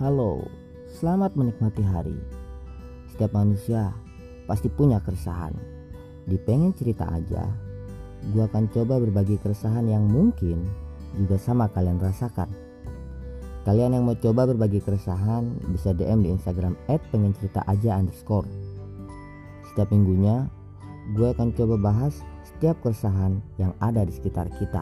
Halo, selamat menikmati hari. Setiap manusia pasti punya keresahan. Di pengen cerita aja, gua akan coba berbagi keresahan yang mungkin juga sama kalian rasakan. Kalian yang mau coba berbagi keresahan bisa DM di Instagram @pengencerita_aja underscore. Setiap minggunya, gue akan coba bahas setiap keresahan yang ada di sekitar kita.